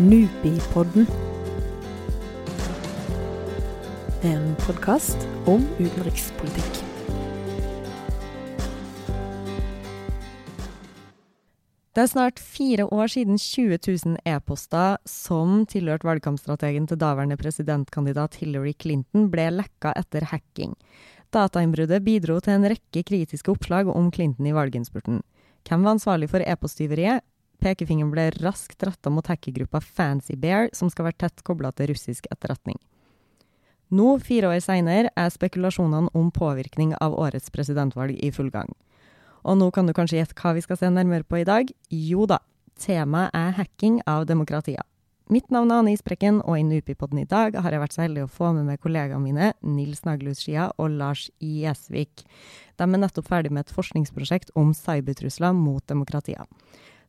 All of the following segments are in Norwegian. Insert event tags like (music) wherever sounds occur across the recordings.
Nupipodden. En podkast om utenrikspolitikk. Det er snart fire år siden 20 000 e-poster som tilhørte valgkampstrategen til daværende presidentkandidat Hillary Clinton, ble lekka etter hacking. Datainnbruddet bidro til en rekke kritiske oppslag om Clinton i valginnspurten. Hvem var ansvarlig for e-posttyveriet? Pekefingeren ble raskt retta mot hackergruppa Fancy Bear, som skal være tett kobla til russisk etterretning. Nå, fire år seinere, er spekulasjonene om påvirkning av årets presidentvalg i full gang. Og nå kan du kanskje gjette hva vi skal se nærmere på i dag? Jo da, temaet er hacking av demokratier. Mitt navn er Ane Isbrekken, og i Nupipodden i dag har jeg vært så heldig å få med meg kollegaene mine Nils Naglhus Skia og Lars Gjesvik. De er nettopp ferdig med et forskningsprosjekt om cybertrusler mot demokratier.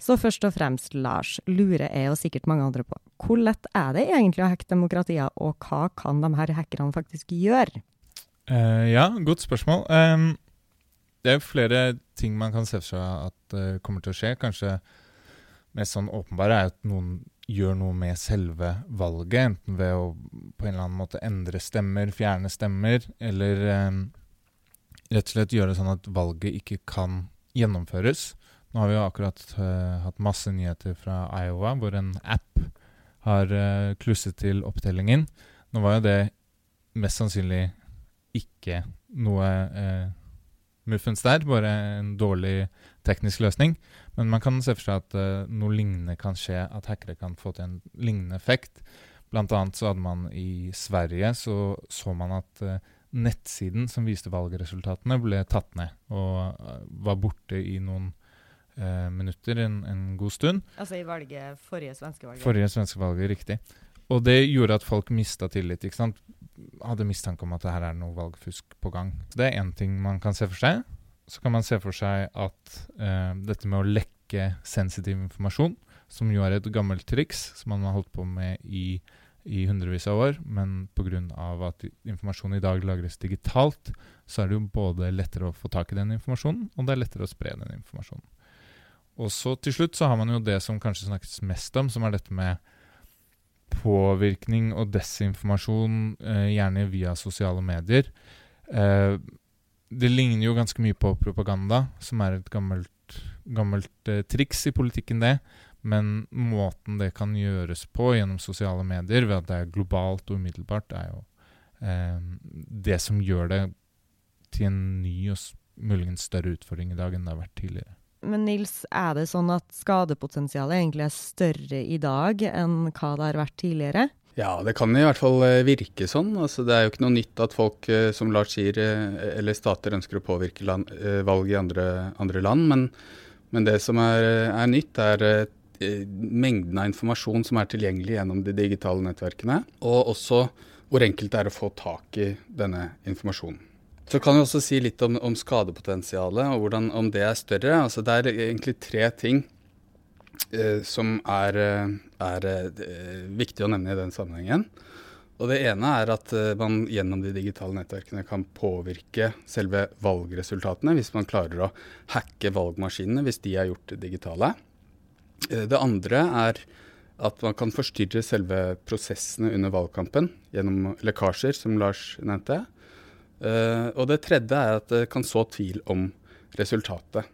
Så først og fremst, Lars, lurer jeg og sikkert mange andre på, hvor lett er det egentlig å hacke demokratier, og hva kan de her hackerne faktisk gjøre? Uh, ja, godt spørsmål. Um, det er flere ting man kan se for seg at uh, kommer til å skje. Kanskje mest sånn åpenbare er at noen gjør noe med selve valget, enten ved å på en eller annen måte endre stemmer, fjerne stemmer, eller um, rett og slett gjøre det sånn at valget ikke kan gjennomføres. Nå har vi jo akkurat uh, hatt masse nyheter fra Iowa, hvor en app har uh, klusset til opptellingen. Nå var jo det mest sannsynlig ikke noe uh, muffens der, bare en dårlig teknisk løsning. Men man kan se for seg at noe lignende kan skje, at hackere kan få til en lignende effekt. Blant annet så hadde man i Sverige så, så man at nettsiden som viste valgresultatene, ble tatt ned og var borte i noen minutter, en, en, god stund. Altså i valget, forrige svenske valget? Forrige svenske valget, riktig. Og det gjorde at folk mista tillit. ikke sant? Hadde mistanke om at det her er noe valgfusk på gang. Det er én ting man kan se for seg så kan man se for seg at eh, dette med å lekke sensitiv informasjon, som jo er et gammelt triks som man har holdt på med i, i hundrevis av år, men pga. at informasjon i dag lagres digitalt, så er det jo både lettere å få tak i den informasjonen, og det er lettere å spre den informasjonen. Og så til slutt så har man jo det som kanskje snakkes mest om, som er dette med påvirkning og desinformasjon, eh, gjerne via sosiale medier. Eh, det ligner jo ganske mye på propaganda, som er et gammelt, gammelt eh, triks i politikken, det. Men måten det kan gjøres på gjennom sosiale medier, ved at det er globalt og umiddelbart, er jo eh, det som gjør det til en ny og muligens større utfordring i dag enn det har vært tidligere. Men Nils, er det sånn at skadepotensialet egentlig er større i dag enn hva det har vært tidligere? Ja, det kan i hvert fall eh, virke sånn. Altså, det er jo ikke noe nytt at folk, eh, som Lars sier, eh, eller stater ønsker å påvirke land, valg i andre, andre land. Men, men, det som er, er nytt, er mengden av informasjon som er tilgjengelig gjennom de digitale nettverkene. Og også hvor enkelt det er å få tak i denne informasjonen. Så kan vi også si litt om, om skadepotensialet og hvordan, om det er større. Altså, det er egentlig tre ting Eh, som er, eh, er, eh, viktig å nevne i den sammenhengen. Og Det ene er at man gjennom de digitale nettverkene kan påvirke selve valgresultatene hvis man klarer å hacke valgmaskinene hvis de er gjort digitale. Det andre er at man kan forstyrre selve prosessene under valgkampen gjennom lekkasjer, som Lars nevnte. Og det tredje er at det kan så tvil om resultatet.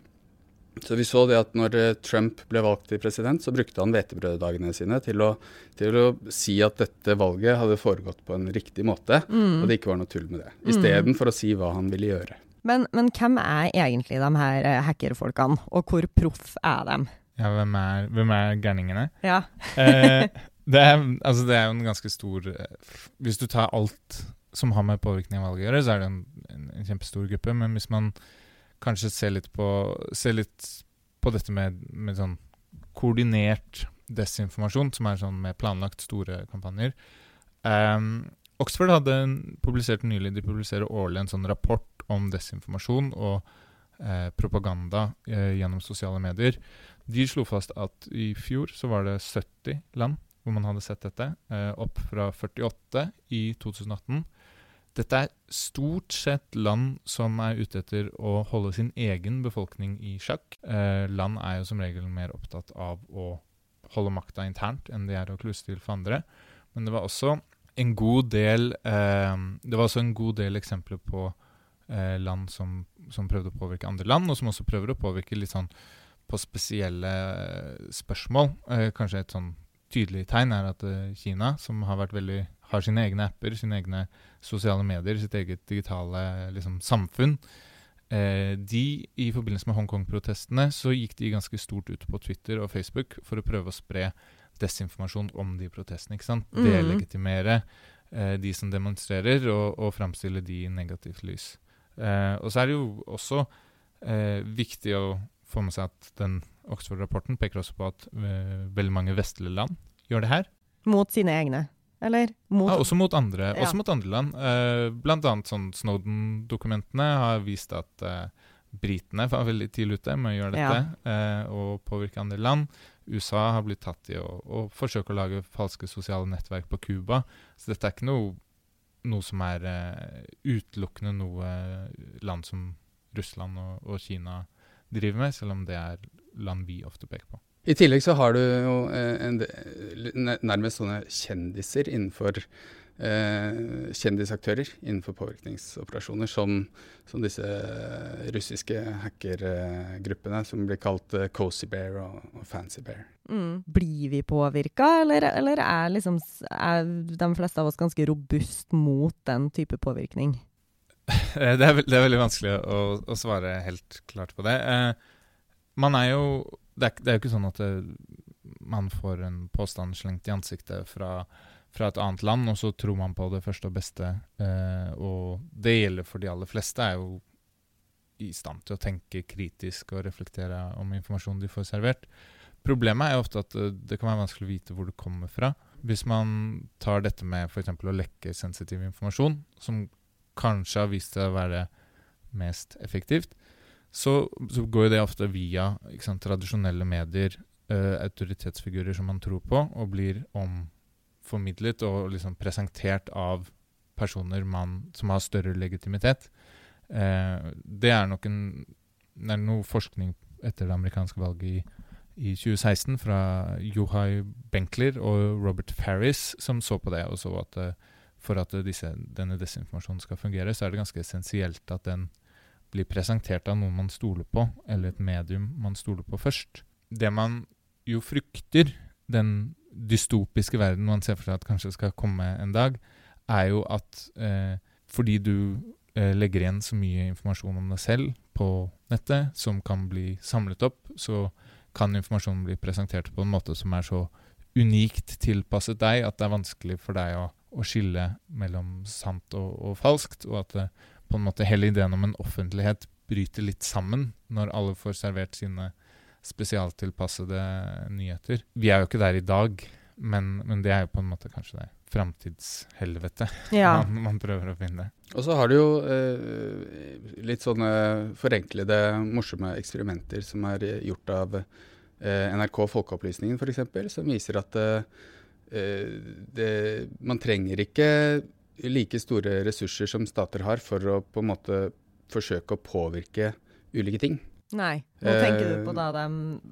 Så vi så det at når eh, Trump ble valgt til president, så brukte han hvetebrøddagene sine til å, til å, si at dette valget hadde foregått på en riktig måte, mm. og det ikke var noe tull med det. Istedenfor mm. å si hva han ville gjøre. Men, men, hvem er egentlig de her eh, hackerfolkene, og hvor proff er de? Ja, hvem er, hvem er gærningene? Ja. eh, det, er, altså det er jo en ganske stor eh, Hvis du tar alt som har med påvirkning av valget å gjøre, så er det en, en, en kjempestor gruppe. Men hvis man kanskje ser litt på, ser litt på dette med, med, sånn koordinert desinformasjon, som er sånn med planlagt store kampanjer. Um, Oxford hadde publisert nylig De publiserer årlig en sånn rapport om desinformasjon og eh, propaganda eh, gjennom sosiale medier. De slo fast at i fjor så var det 70 land hvor man hadde sett dette, eh, opp fra 48 i 2018. Dette er stort sett land som er ute etter å holde sin egen befolkning i sjakk. Eh, land er jo som regel mer opptatt av å holde makta internt enn de er å kluse til for andre. Men det var også en god del eh, Det var også en god del eksempler på eh, land som, som, prøvde å påvirke andre land, og som også prøver å påvirke litt sånn på spesielle spørsmål. Eh, kanskje et sånn tydelig tegn er at eh, Kina, som har, vært veldig, har, sine egne apper, sine egne sosiale medier, sitt eget digitale liksom, samfunn, eh, de i forbindelse med Hongkong-protestene så gikk de ganske stort ut på Twitter og Facebook for å prøve å spre desinformasjon om de protestene. ikke sant? Mm. Delegitimere eh, de som demonstrerer, og, og framstille de i negativt lys. Eh, og så er det jo også eh, viktig å få med seg at den Oxford-rapporten peker også på at uh, veldig mange vestlige land gjør det her. Mot sine egne, eller? Mot ja, også mot andre, ja. også mot andre land. Uh, blant annet sånn Snowden-dokumentene har vist at uh, britene var veldig tidlig ute med å gjøre dette, ja. og påvirke andre land. USA har blitt tatt i å, å forsøke å lage falske sosiale nettverk på Cuba. Så dette er ikke noe, noe som er utelukkende noe land som Russland og, og Kina driver med, selv om det er land vi ofte peker på. I tillegg så har du jo eh, en, nærmest sånne kjendiser innenfor eh, Kjendisaktører innenfor påvirkningsoperasjoner, som, som disse russiske hackergruppene som blir kalt uh, Cozy Bear og, og Fancy Bear. Mm. Blir vi påvirka, eller, eller er, liksom, er de fleste av oss ganske robust mot den type påvirkning? (laughs) Eh, det, er, det, er, veldig vanskelig å, å, svare helt klart på det. Eh, man er jo det er, det er, jo ikke sånn at det, eh, man får en påstand slengt i ansiktet fra, fra, et annet land, og så tror man på det første og beste. Eh, og det gjelder for de aller fleste, er jo i stand til å tenke kritisk og reflektere om informasjonen de får servert. Problemet er ofte at eh, det kan være vanskelig å vite hvor det kommer fra. Hvis man tar dette med f.eks. å lekke sensitiv informasjon, som kanskje har vist seg å være mest effektivt, så, så går jo det ofte via sant, tradisjonelle medier, uh, autoritetsfigurer som man tror på, og blir omformidlet og liksom presentert av personer man, som har større legitimitet. Uh, det er nok en, det er noe forskning etter det amerikanske valget i, i 2016 fra Johai Benkler og Robert Farris som så på det, og så at uh, for at disse, denne desinformasjonen skal fungere, så er det ganske essensielt at den blir presentert av noen man stoler på, eller et medium man stoler på først. Det man jo frykter, den dystopiske verden man ser for seg at kanskje skal komme en dag, er jo at eh, fordi du eh, legger igjen så mye informasjon om deg selv på nettet, som kan bli samlet opp, så kan informasjonen bli presentert på en måte som er så unikt tilpasset deg at det er vanskelig for deg å å skille mellom sant og, og falskt, og at det, på en måte hele ideen om en offentlighet bryter litt sammen når alle får servert sine spesialtilpassede nyheter. Vi er jo ikke der i dag, men, men det er jo på en måte kanskje det framtidshelvete ja. (laughs) man, man, prøver å finne. Og så har du jo eh, litt sånne forenklede, morsomme eksperimenter som er gjort av eh, NRK Folkeopplysningen f.eks., som viser at eh, Eh, det, man trenger ikke like store ressurser som stater har for å på en måte forsøke å påvirke ulike ting. Nei. Nå tenker du på da de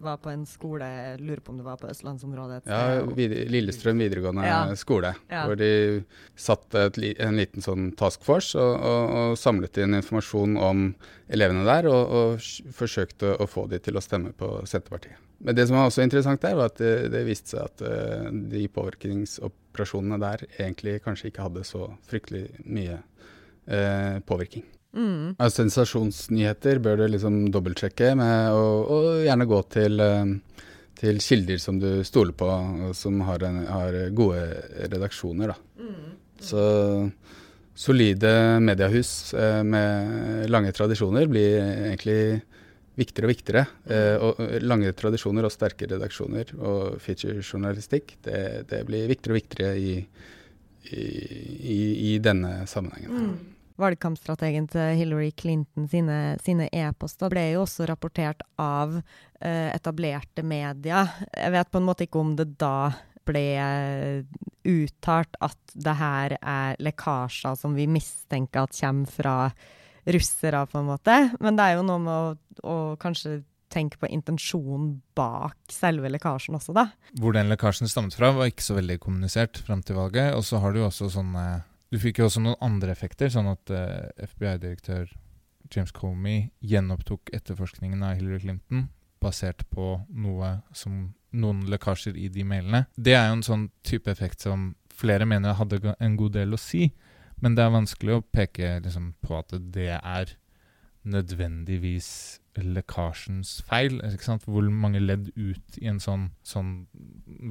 var på en skole, jeg lurer på om det var på østlandsområdet? Ja, vid Lillestrøm videregående ja. skole. Ja. Hvor de satte en liten sånn task force og, og, og, samlet inn informasjon om elevene der, og, og forsøkte å få de til å stemme på Senterpartiet. Men det som var også interessant der, var at det, det viste seg at de de påvirkningsoperasjonene der egentlig kanskje ikke hadde så fryktelig mye eh, påvirkning. Mm. Altså, sensasjonsnyheter bør du liksom dobbeltsjekke med, og, og, gjerne gå til, uh, til, kilder som du stoler på, og som har, en, har gode redaksjoner. Da. Mm. Så solide mediehus med lange tradisjoner blir egentlig viktigere og viktigere. Eh, og lange tradisjoner og sterke redaksjoner og featurejournalistikk, det, det blir viktigere og viktigere i, i, i denne sammenhengen. Mm. Valgkampstrategen til Hillary Clinton sine e-poster ble jo også rapportert av eh, etablerte medier. Jeg vet på en måte ikke om det da ble uttalt at det her er lekkasjer som vi mistenker at kommer fra russere, på en måte. Men det er jo noe med å, å kanskje tenke på intensjonen bak selve lekkasjen også, da. Hvor den lekkasjen stammet fra, var ikke så veldig kommunisert fram til valget. Og så har du også sånne Du fikk jo også noen andre effekter, sånn at uh, FBI-direktør James Comey gjenopptok etterforskningen av Hillary Clinton basert på noe som noen lekkasjer i de mailene. Det er jo en sånn type effekt som flere mener hadde en god del å si, men det er vanskelig å peke liksom, på at det er nødvendigvis lekkasjens feil. Hvor mange ledd ut i en sånn, sånn,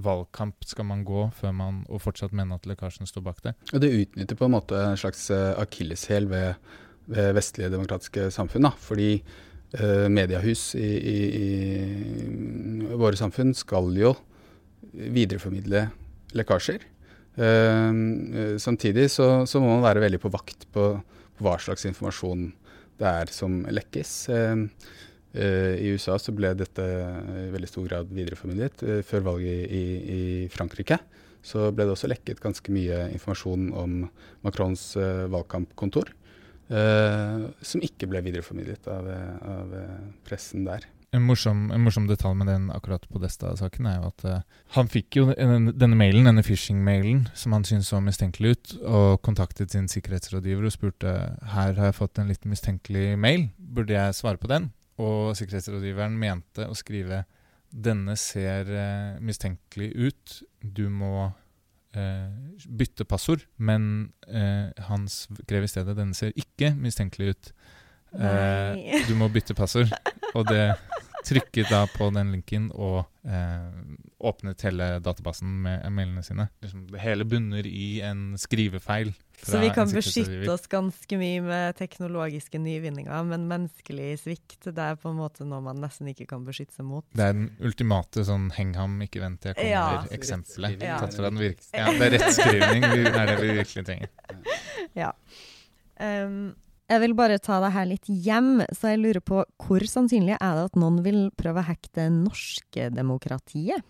valgkamp skal man gå før man og fortsatt mene at lekkasjen står bak det? Og Det utnytter på en måte en slags eh, akilleshæl ved, ved, vestlige demokratiske samfunn. Da. Fordi eh, mediehus i, i, i, våre samfunn skal jo videreformidle lekkasjer. Uh, samtidig så, så, må man være veldig på vakt på, på, hva slags informasjon det er som lekkes. Uh, uh, I USA så ble dette i veldig stor grad videreformidlet. før valget i, i, Frankrike så ble det også lekket ganske mye informasjon om Macrons valgkampkontor. som ikke ble videreformidlet av, av pressen der. En morsom, en morsom, detalj med den akkurat Podesta-saken er jo at uh, han fikk jo denne, mailen, denne phishing-mailen som han syntes så mistenkelig ut, og kontaktet sin sikkerhetsrådgiver og spurte her har jeg fått en litt mistenkelig mail, burde jeg svare på den? Og sikkerhetsrådgiveren mente å skrive denne ser uh, mistenkelig ut, du må uh, bytte passord. Men han skrev i stedet denne ser ikke mistenkelig ut. Du må bytte passord. Og det trykket da på den linken og eh, åpnet hele databasen med mailene sine. Liksom, det hele bunner i en skrivefeil. Så vi kan beskytte oss ganske mye med teknologiske nyvinninger, men menneskelig svikt det er på en måte noe man nesten ikke kan beskytte seg mot. Det er den ultimate sånn 'heng ham, ikke vent til jeg kommer'-eksempelet. Ja. Tatt fra den virke. Ja, det er rettskrivning er det vi virkelig trenger. (laughs) Ja. Um, jeg vil bare ta det her litt hjem, så jeg lurer på hvor sannsynlig er det at noen vil prøve å hacke det norske demokratiet?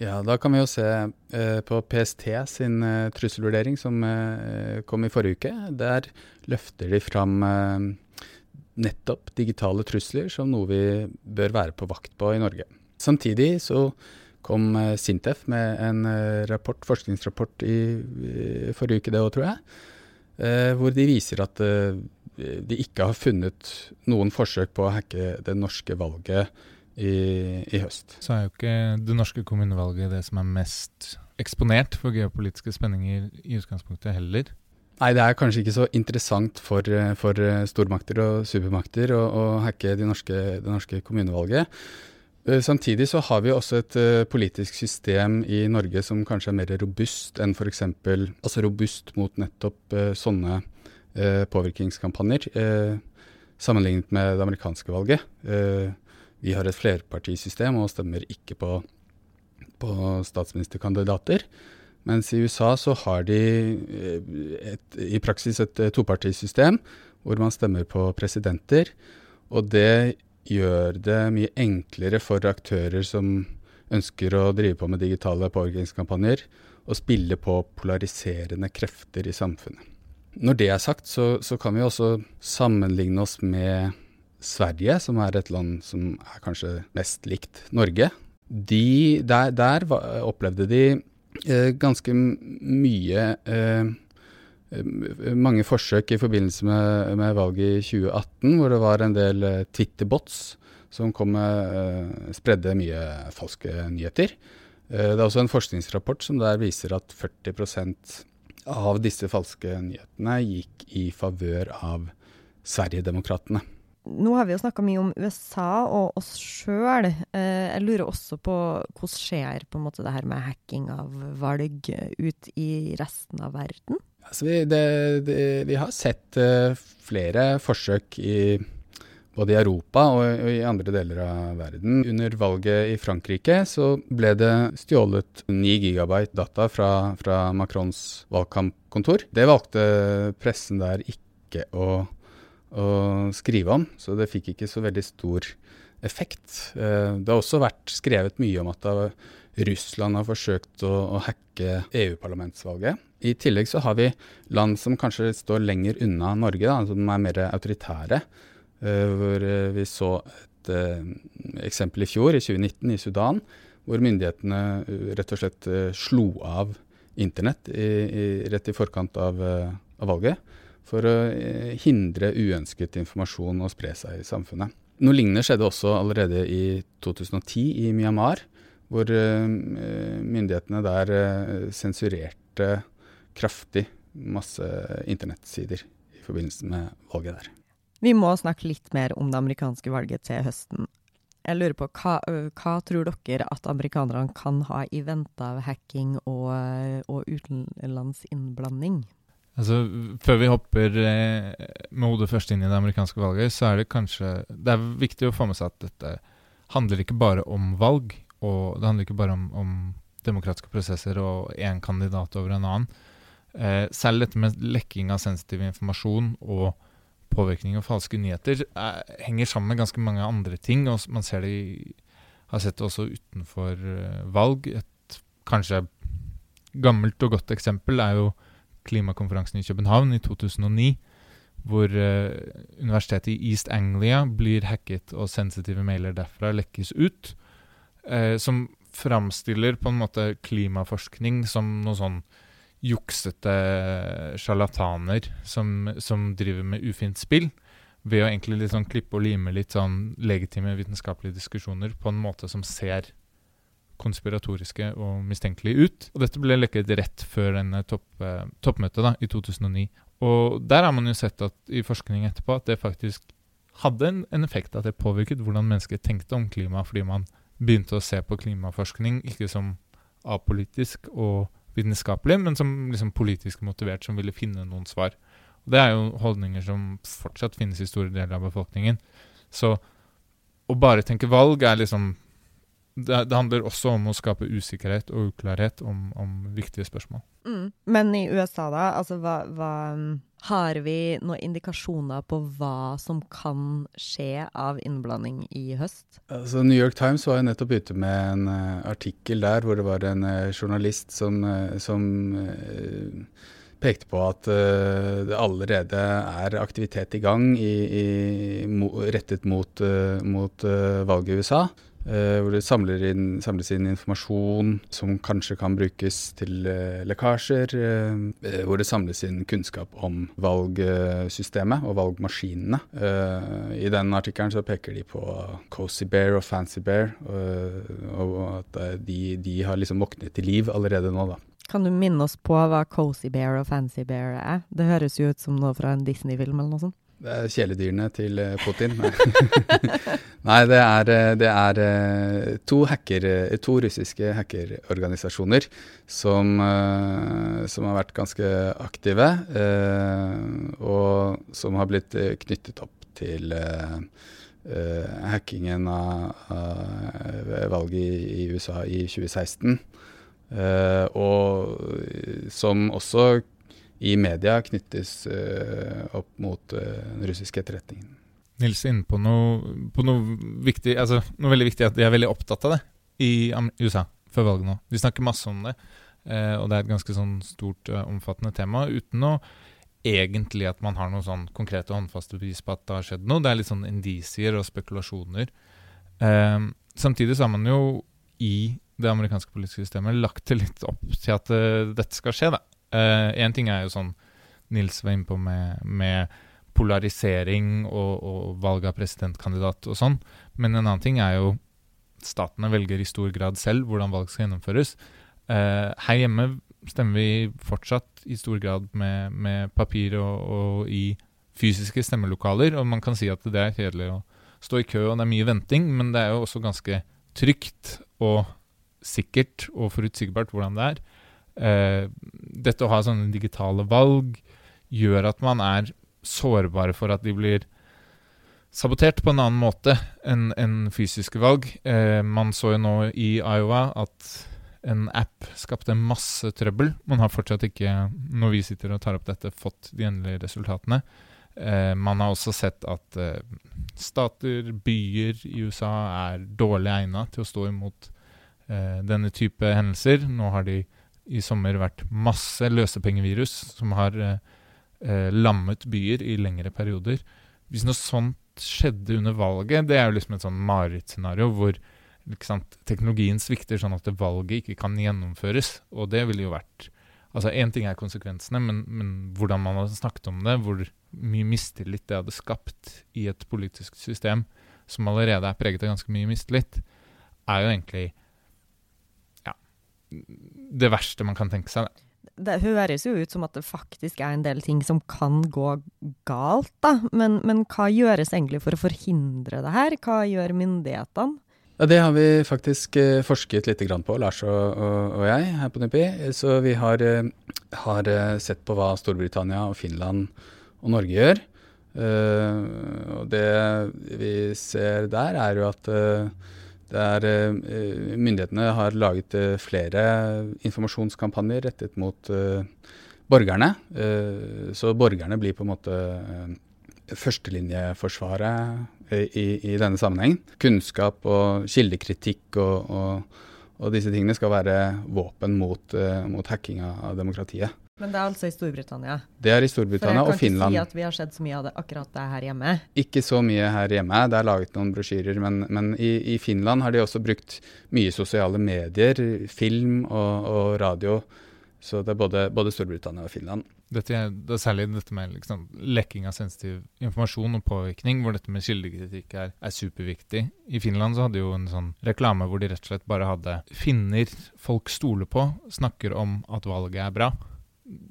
Ja, da kan vi jo se eh, på PST sin eh, trusselvurdering som eh, kom i forrige uke. Der løfter de fram eh, nettopp digitale trusler som noe vi bør være på vakt på i Norge. Samtidig så kom eh, Sintef med en eh, rapport, forskningsrapport i, i forrige uke, det òg, tror jeg. hvor de viser at de ikke har funnet noen forsøk på å hacke det norske valget i, i, høst. Så er jo ikke det norske kommunevalget det som er mest eksponert for geopolitiske spenninger i utgangspunktet heller. Nei, det er kanskje ikke så interessant for, for stormakter og supermakter å, å hacke det norske, de norske, kommunevalget. Eh, samtidig så har vi også et uh, politisk system i Norge som kanskje er mer robust enn f.eks. Altså robust mot nettopp uh, sånne eh, påvirkningskampanjer eh, sammenlignet med det amerikanske valget. Eh, vi har et flerpartisystem og stemmer ikke på, på statsministerkandidater. Mens i USA så har de eh, et, i praksis et eh, topartisystem hvor man stemmer på presidenter. Og det gjør det mye enklere for aktører som ønsker å drive på med digitale påvirkningskampanjer, å spille på polariserende krefter i samfunnet. Når det er sagt, så, så, kan vi også sammenligne oss med Sverige, som er et land som er kanskje mest likt Norge. De, der, der opplevde de eh, ganske mye eh, mange forsøk i forbindelse med, med, valget i 2018, hvor det var en del eh, Twitter-bots som kom med, eh, spredde mye falske nyheter. Eh, det er også en forskningsrapport som der viser at 40 av disse falske nyhetene gikk i favør av Sverigedemokraterna. Nå har vi jo snakka mye om USA og oss sjøl. Eh, jeg lurer også på hvordan skjer på en måte det her med hacking av valg ut i resten av verden? Altså vi, det, det, vi, har sett uh, flere forsøk i både i Europa og, i andre deler av verden. Under valget i Frankrike så ble det stjålet 9 gigabyte data fra, fra Macrons valgkampkontor. Det valgte pressen der ikke å, å, skrive om, så det fikk ikke så veldig stor effekt. Eh, det har også vært skrevet mye om at Russland har forsøkt å, å hacke EU-parlamentsvalget. I tillegg så har vi land som kanskje står lenger unna Norge, da, som er mer autoritære. Eh, hvor eh, vi så et uh, eksempel i fjor, i 2019, i Sudan, hvor myndighetene rett og slett slo av internett i, i, rett i forkant av, av valget, for å hindre uønsket informasjon å spre seg i samfunnet. Noe lignende skjedde også allerede i 2010 i Myanmar, hvor myndighetene der sensurerte kraftig masse internettsider i forbindelse med valget der. Vi må snakke litt mer om det amerikanske valget til høsten. Jeg lurer på, hva, hva tror dere at amerikanerne kan ha i vente av hacking og, og utenlandsinnblanding? Altså, Før vi hopper eh, med hodet først inn i det amerikanske valget, så er det kanskje Det er viktig å få med seg at dette handler ikke bare om valg, og det handler ikke bare om, om demokratiske prosesser og én kandidat over en annen. Eh, selv dette med lekking av sensitiv informasjon og påvirkning og falske nyheter er, eh, henger sammen med ganske mange andre ting. og Man ser det i, har sett det også utenfor uh, valg. Et kanskje gammelt og godt eksempel er jo klimakonferansen i København i 2009. Hvor uh, universitetet i East Anglia blir hacket og sensitive mailer derfra lekkes ut. Uh, som framstiller på en måte klimaforskning som noe sånn juksete sjarlataner som, som, driver med ufint spill, ved å egentlig sånn klippe og lime litt sånn legitime vitenskapelige diskusjoner på en måte som ser konspiratoriske og mistenkelige ut. Og dette ble lekket rett før denne topp, eh, toppmøtet da, i 2009. Og der har man jo sett at, i forskning etterpå at det faktisk hadde en, en effekt, at det påvirket hvordan mennesker tenkte om klima, fordi man begynte å se på klimaforskning ikke som apolitisk og vitenskapelig, men som liksom politisk motivert, som ville finne noen svar. Og Det er jo holdninger som fortsatt finnes i store deler av befolkningen. Så å bare tenke valg er liksom det, det, handler også om å skape usikkerhet og uklarhet om, om viktige spørsmål. Mm. Men i USA, da? Altså, hva, hva, Har vi noen indikasjoner på hva som kan skje av innblanding i høst? Altså, New York Times var jo nettopp ute med en uh, artikkel der hvor det var en uh, journalist som, uh, som pekte på at det allerede er aktivitet i gang i, i, mo, rettet mot, mot valget i USA. Uh, hvor det inn, samles inn informasjon som kanskje kan brukes til uh, lekkasjer. Uh, hvor det samles inn kunnskap om valgsystemet og valgmaskinene. I den artikkelen peker de på Cozy Bear og Fancy Bear, og at de, de, har liksom våknet til liv allerede nå, da. Kan du minne oss på hva Cozy Bear og Fancy Bear er? Det høres jo ut som noe fra en Disney-film eller noe sånt. Det er kjæledyrene til eh, Putin. (laughs) Nei, det er, eh, det er eh, to, hacker, to, russiske hackerorganisasjoner som, som, har vært ganske aktive, og som har blitt knyttet opp til hackingen av, valget i USA i 2016. og som også i media knyttes uh, opp mot uh, den russiske etterretningen. Nils er inne på noe, på noe, viktig, altså noe veldig viktig, at de er veldig opptatt av det i USA før valget nå. De snakker masse om det, uh, og det er et ganske sånn stort, omfattende tema. uten å egentlig at man har noen sånn konkrete håndfaste bevis på at det har skjedd noe. Det er litt sånn indisier og spekulasjoner. samtidig så har man jo i det amerikanske politiske systemet lagt det litt opp til at dette skal skje. da. Én uh, ting er jo sånn Nils var inne på med, med polarisering og, og, valg av presidentkandidat og sånn, men en annen ting er jo statene velger i stor grad selv hvordan valg skal gjennomføres. Uh, her hjemme stemmer vi fortsatt i stor grad med, med papir og, og, i fysiske stemmelokaler, og man kan si at det er kjedelig å stå i kø og det er mye venting, men det er jo også ganske trygt og sikkert og forutsigbart hvordan det er. Uh, dette å ha sånne digitale valg gjør at man er sårbare for at de blir sabotert på en annen måte enn en fysiske valg. Eh, man så jo nå i Iowa at en app skapte masse trøbbel. Man har fortsatt ikke, når vi sitter og tar opp dette, fått de endelige resultatene. Eh, man har også sett at stater, byer i USA er dårlig egna til å stå imot denne type hendelser. Nå har de i sommer vært masse løsepengevirus som har eh, eh, lammet byer i lengre perioder. Hvis noe sånt skjedde under valget, det er jo liksom et sånn marerittscenario hvor sant, teknologien svikter sånn at valget ikke kan gjennomføres. Og det ville jo vært Altså Én ting er konsekvensene, men, men, hvordan man hadde snakket om det, hvor mye mistillit det hadde skapt i et politisk system som allerede er preget av ganske mye mistillit, er jo egentlig det verste man kan tenke seg. Det det høres jo ut som at det faktisk er en del ting som kan gå galt, da. Men, men hva gjøres egentlig for å forhindre det her? Hva gjør myndighetene? Ja, Det har vi faktisk eh, forsket litt på, Lars og, og, og, jeg her på NIPI. Så vi har, eh, har, eh, sett på hva Storbritannia og Finland og Norge gjør. Og det vi ser der, er jo at der uh, myndighetene har laget flere informasjonskampanjer rettet mot borgerne. så borgerne blir på en måte førstelinjeforsvaret i, i, denne sammenhengen. Kunnskap og kildekritikk og, og, og, disse tingene skal være våpen mot, mot hacking av demokratiet. Men det er altså i Storbritannia? Det er i Storbritannia og Finland. For jeg kan ikke si at vi har sett så mye av det akkurat det her hjemme? Ikke så mye her hjemme. Det er laget noen brosjyrer. Men, men i, i, Finland har de også brukt mye sosiale medier, film og, og radio. Så det er både, både Storbritannia og Finland. Dette, det er særlig dette med liksom, lekking av sensitiv informasjon og påvirkning, hvor dette med kildekritikk er, er, superviktig. I Finland så hadde jo en sånn reklame hvor de rett og slett bare hadde finner folk stoler på, snakker om at valget er bra.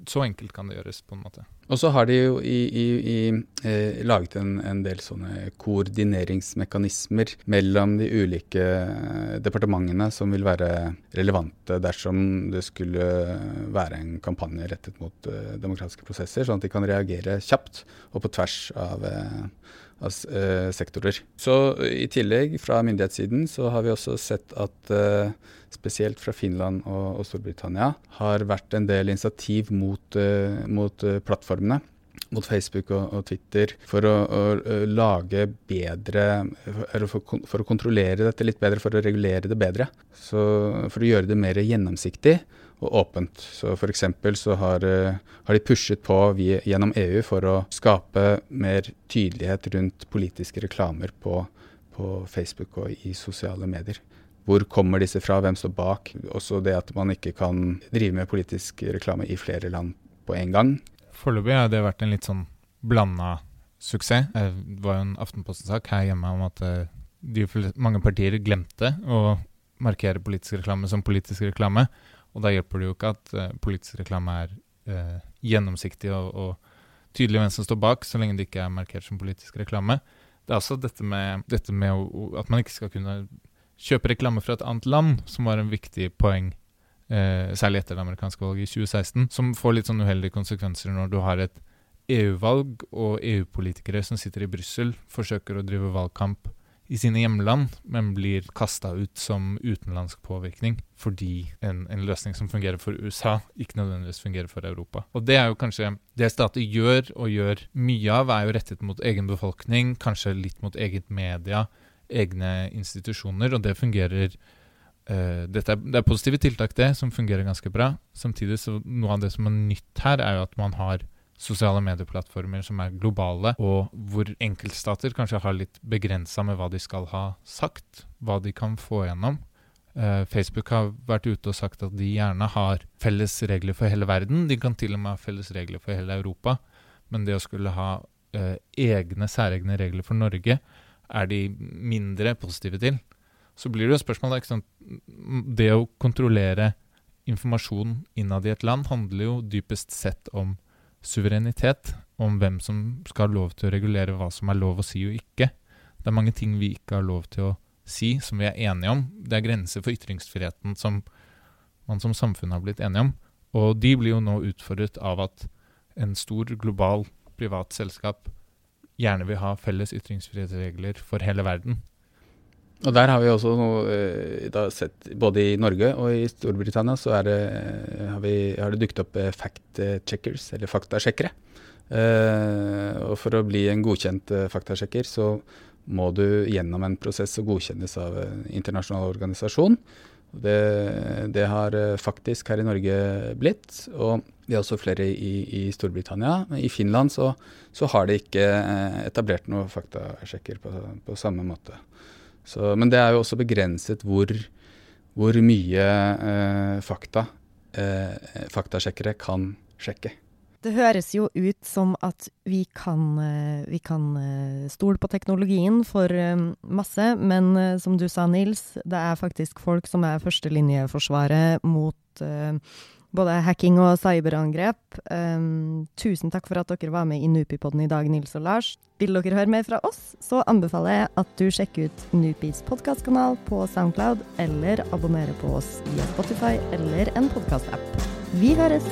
Så enkelt kan det gjøres, på en måte. Og så har de jo i, i, i, eh, laget en, en, del sånne koordineringsmekanismer mellom de ulike eh, departementene som vil være relevante dersom det skulle være en kampanje rettet mot eh, demokratiske prosesser, sånn at de kan reagere kjapt og på tvers av, eh, sektorer. Så i tillegg, fra myndighetssiden, så har vi også sett at eh, spesielt fra Finland og, Storbritannia, har vært en del initiativ mot, mot plattformene. Mot Facebook og, og Twitter for å, å, å, lage bedre for, for, å kontrollere dette litt bedre, for å regulere det bedre. Så For å gjøre det mer gjennomsiktig og åpent. Så F.eks. så har, uh, har, de pushet på gjennom EU for å skape mer tydelighet rundt politiske reklamer på, på Facebook og i sosiale medier. Hvor kommer disse fra, hvem står bak? Også det at man ikke kan drive med politisk reklame i flere land på en gang. Foreløpig har det vært en litt sånn blanda suksess. Det var jo en Aftenposten-sak her hjemme om at eh, de, mange partier glemte å markere politisk reklame som politisk reklame. Og da hjelper det jo ikke at uh, politisk reklame er eh, gjennomsiktig og, og, tydelig hvem som står bak, så lenge det ikke er markert som politisk reklame. Det er også dette med, dette med at man ikke skal kunne kjøpe reklame fra et annet land, som var en viktig poeng, eh, særlig etter det amerikanske valget i 2016, som får litt sånn uheldige konsekvenser når du har et EU-valg og EU-politikere som sitter i Brussel, forsøker å drive valgkamp i sine hjemland, men blir kasta ut som utenlandsk påvirkning fordi en, en, løsning som fungerer for USA, ikke nødvendigvis fungerer for Europa. Og det er jo kanskje det stater gjør, og gjør mye av, er jo rettet mot egen befolkning, kanskje litt mot eget media, egne institusjoner, og det fungerer uh, er, Det er positive tiltak, det, som fungerer ganske bra. Samtidig så noe av det som er nytt her, er jo at man har sosiale medieplattformer som er globale, og hvor enkeltstater kanskje har litt begrensa med hva de skal ha sagt, hva de kan få gjennom. Uh, Facebook har vært ute og sagt at de gjerne har felles regler for hele verden. De kan til og med ha felles regler for hele Europa. Men det å skulle ha uh, egne særegne regler for Norge er de mindre positive til. Så blir det jo spørsmål ikke sant? Det å kontrollere informasjon innad i et land handler jo dypest sett om suverenitet. Om hvem som skal ha lov til å regulere hva som er lov å si og ikke. Det er mange ting vi ikke har lov til å si, som vi er enige om. Det er grenser for ytringsfriheten som man som samfunn har blitt enige om. Og de blir jo nå utfordret av at en stor global privat selskap gjerne vil ha felles ytringsfrihetsregler for hele verden. Og der har vi også noe, da, sett, både i Norge og i Storbritannia, så det, eh, har, vi, har, det dukket opp eh, fact-checkers, eller faktasjekkere. Eh, og for å bli en godkjent faktasjekker, så må du gjennom en prosess og godkjennes av en internasjonal organisasjon. Det, det har eh, faktisk her i Norge blitt, og vi har også flere i, i Storbritannia. I Finland så, så, har de ikke eh, etablert noen faktasjekker på, på samme måte. Så, men det er jo også begrenset hvor, hvor mye eh, fakta eh, faktasjekkere kan sjekke. Det høres jo ut som at vi kan, eh, vi kan eh, stole på teknologien for eh, masse, men som du sa, Nils, det er faktisk folk som er førstelinjeforsvaret mot både hacking og cyberangrep. Um, tusen takk for at dere var med i Nupipodden i dag, Nils og Lars. Vil dere høre mer fra oss, så anbefaler jeg at du sjekker ut Nupis podkastkanal på Soundcloud, eller abonnerer på oss via Spotify eller en podkastapp. Vi høres!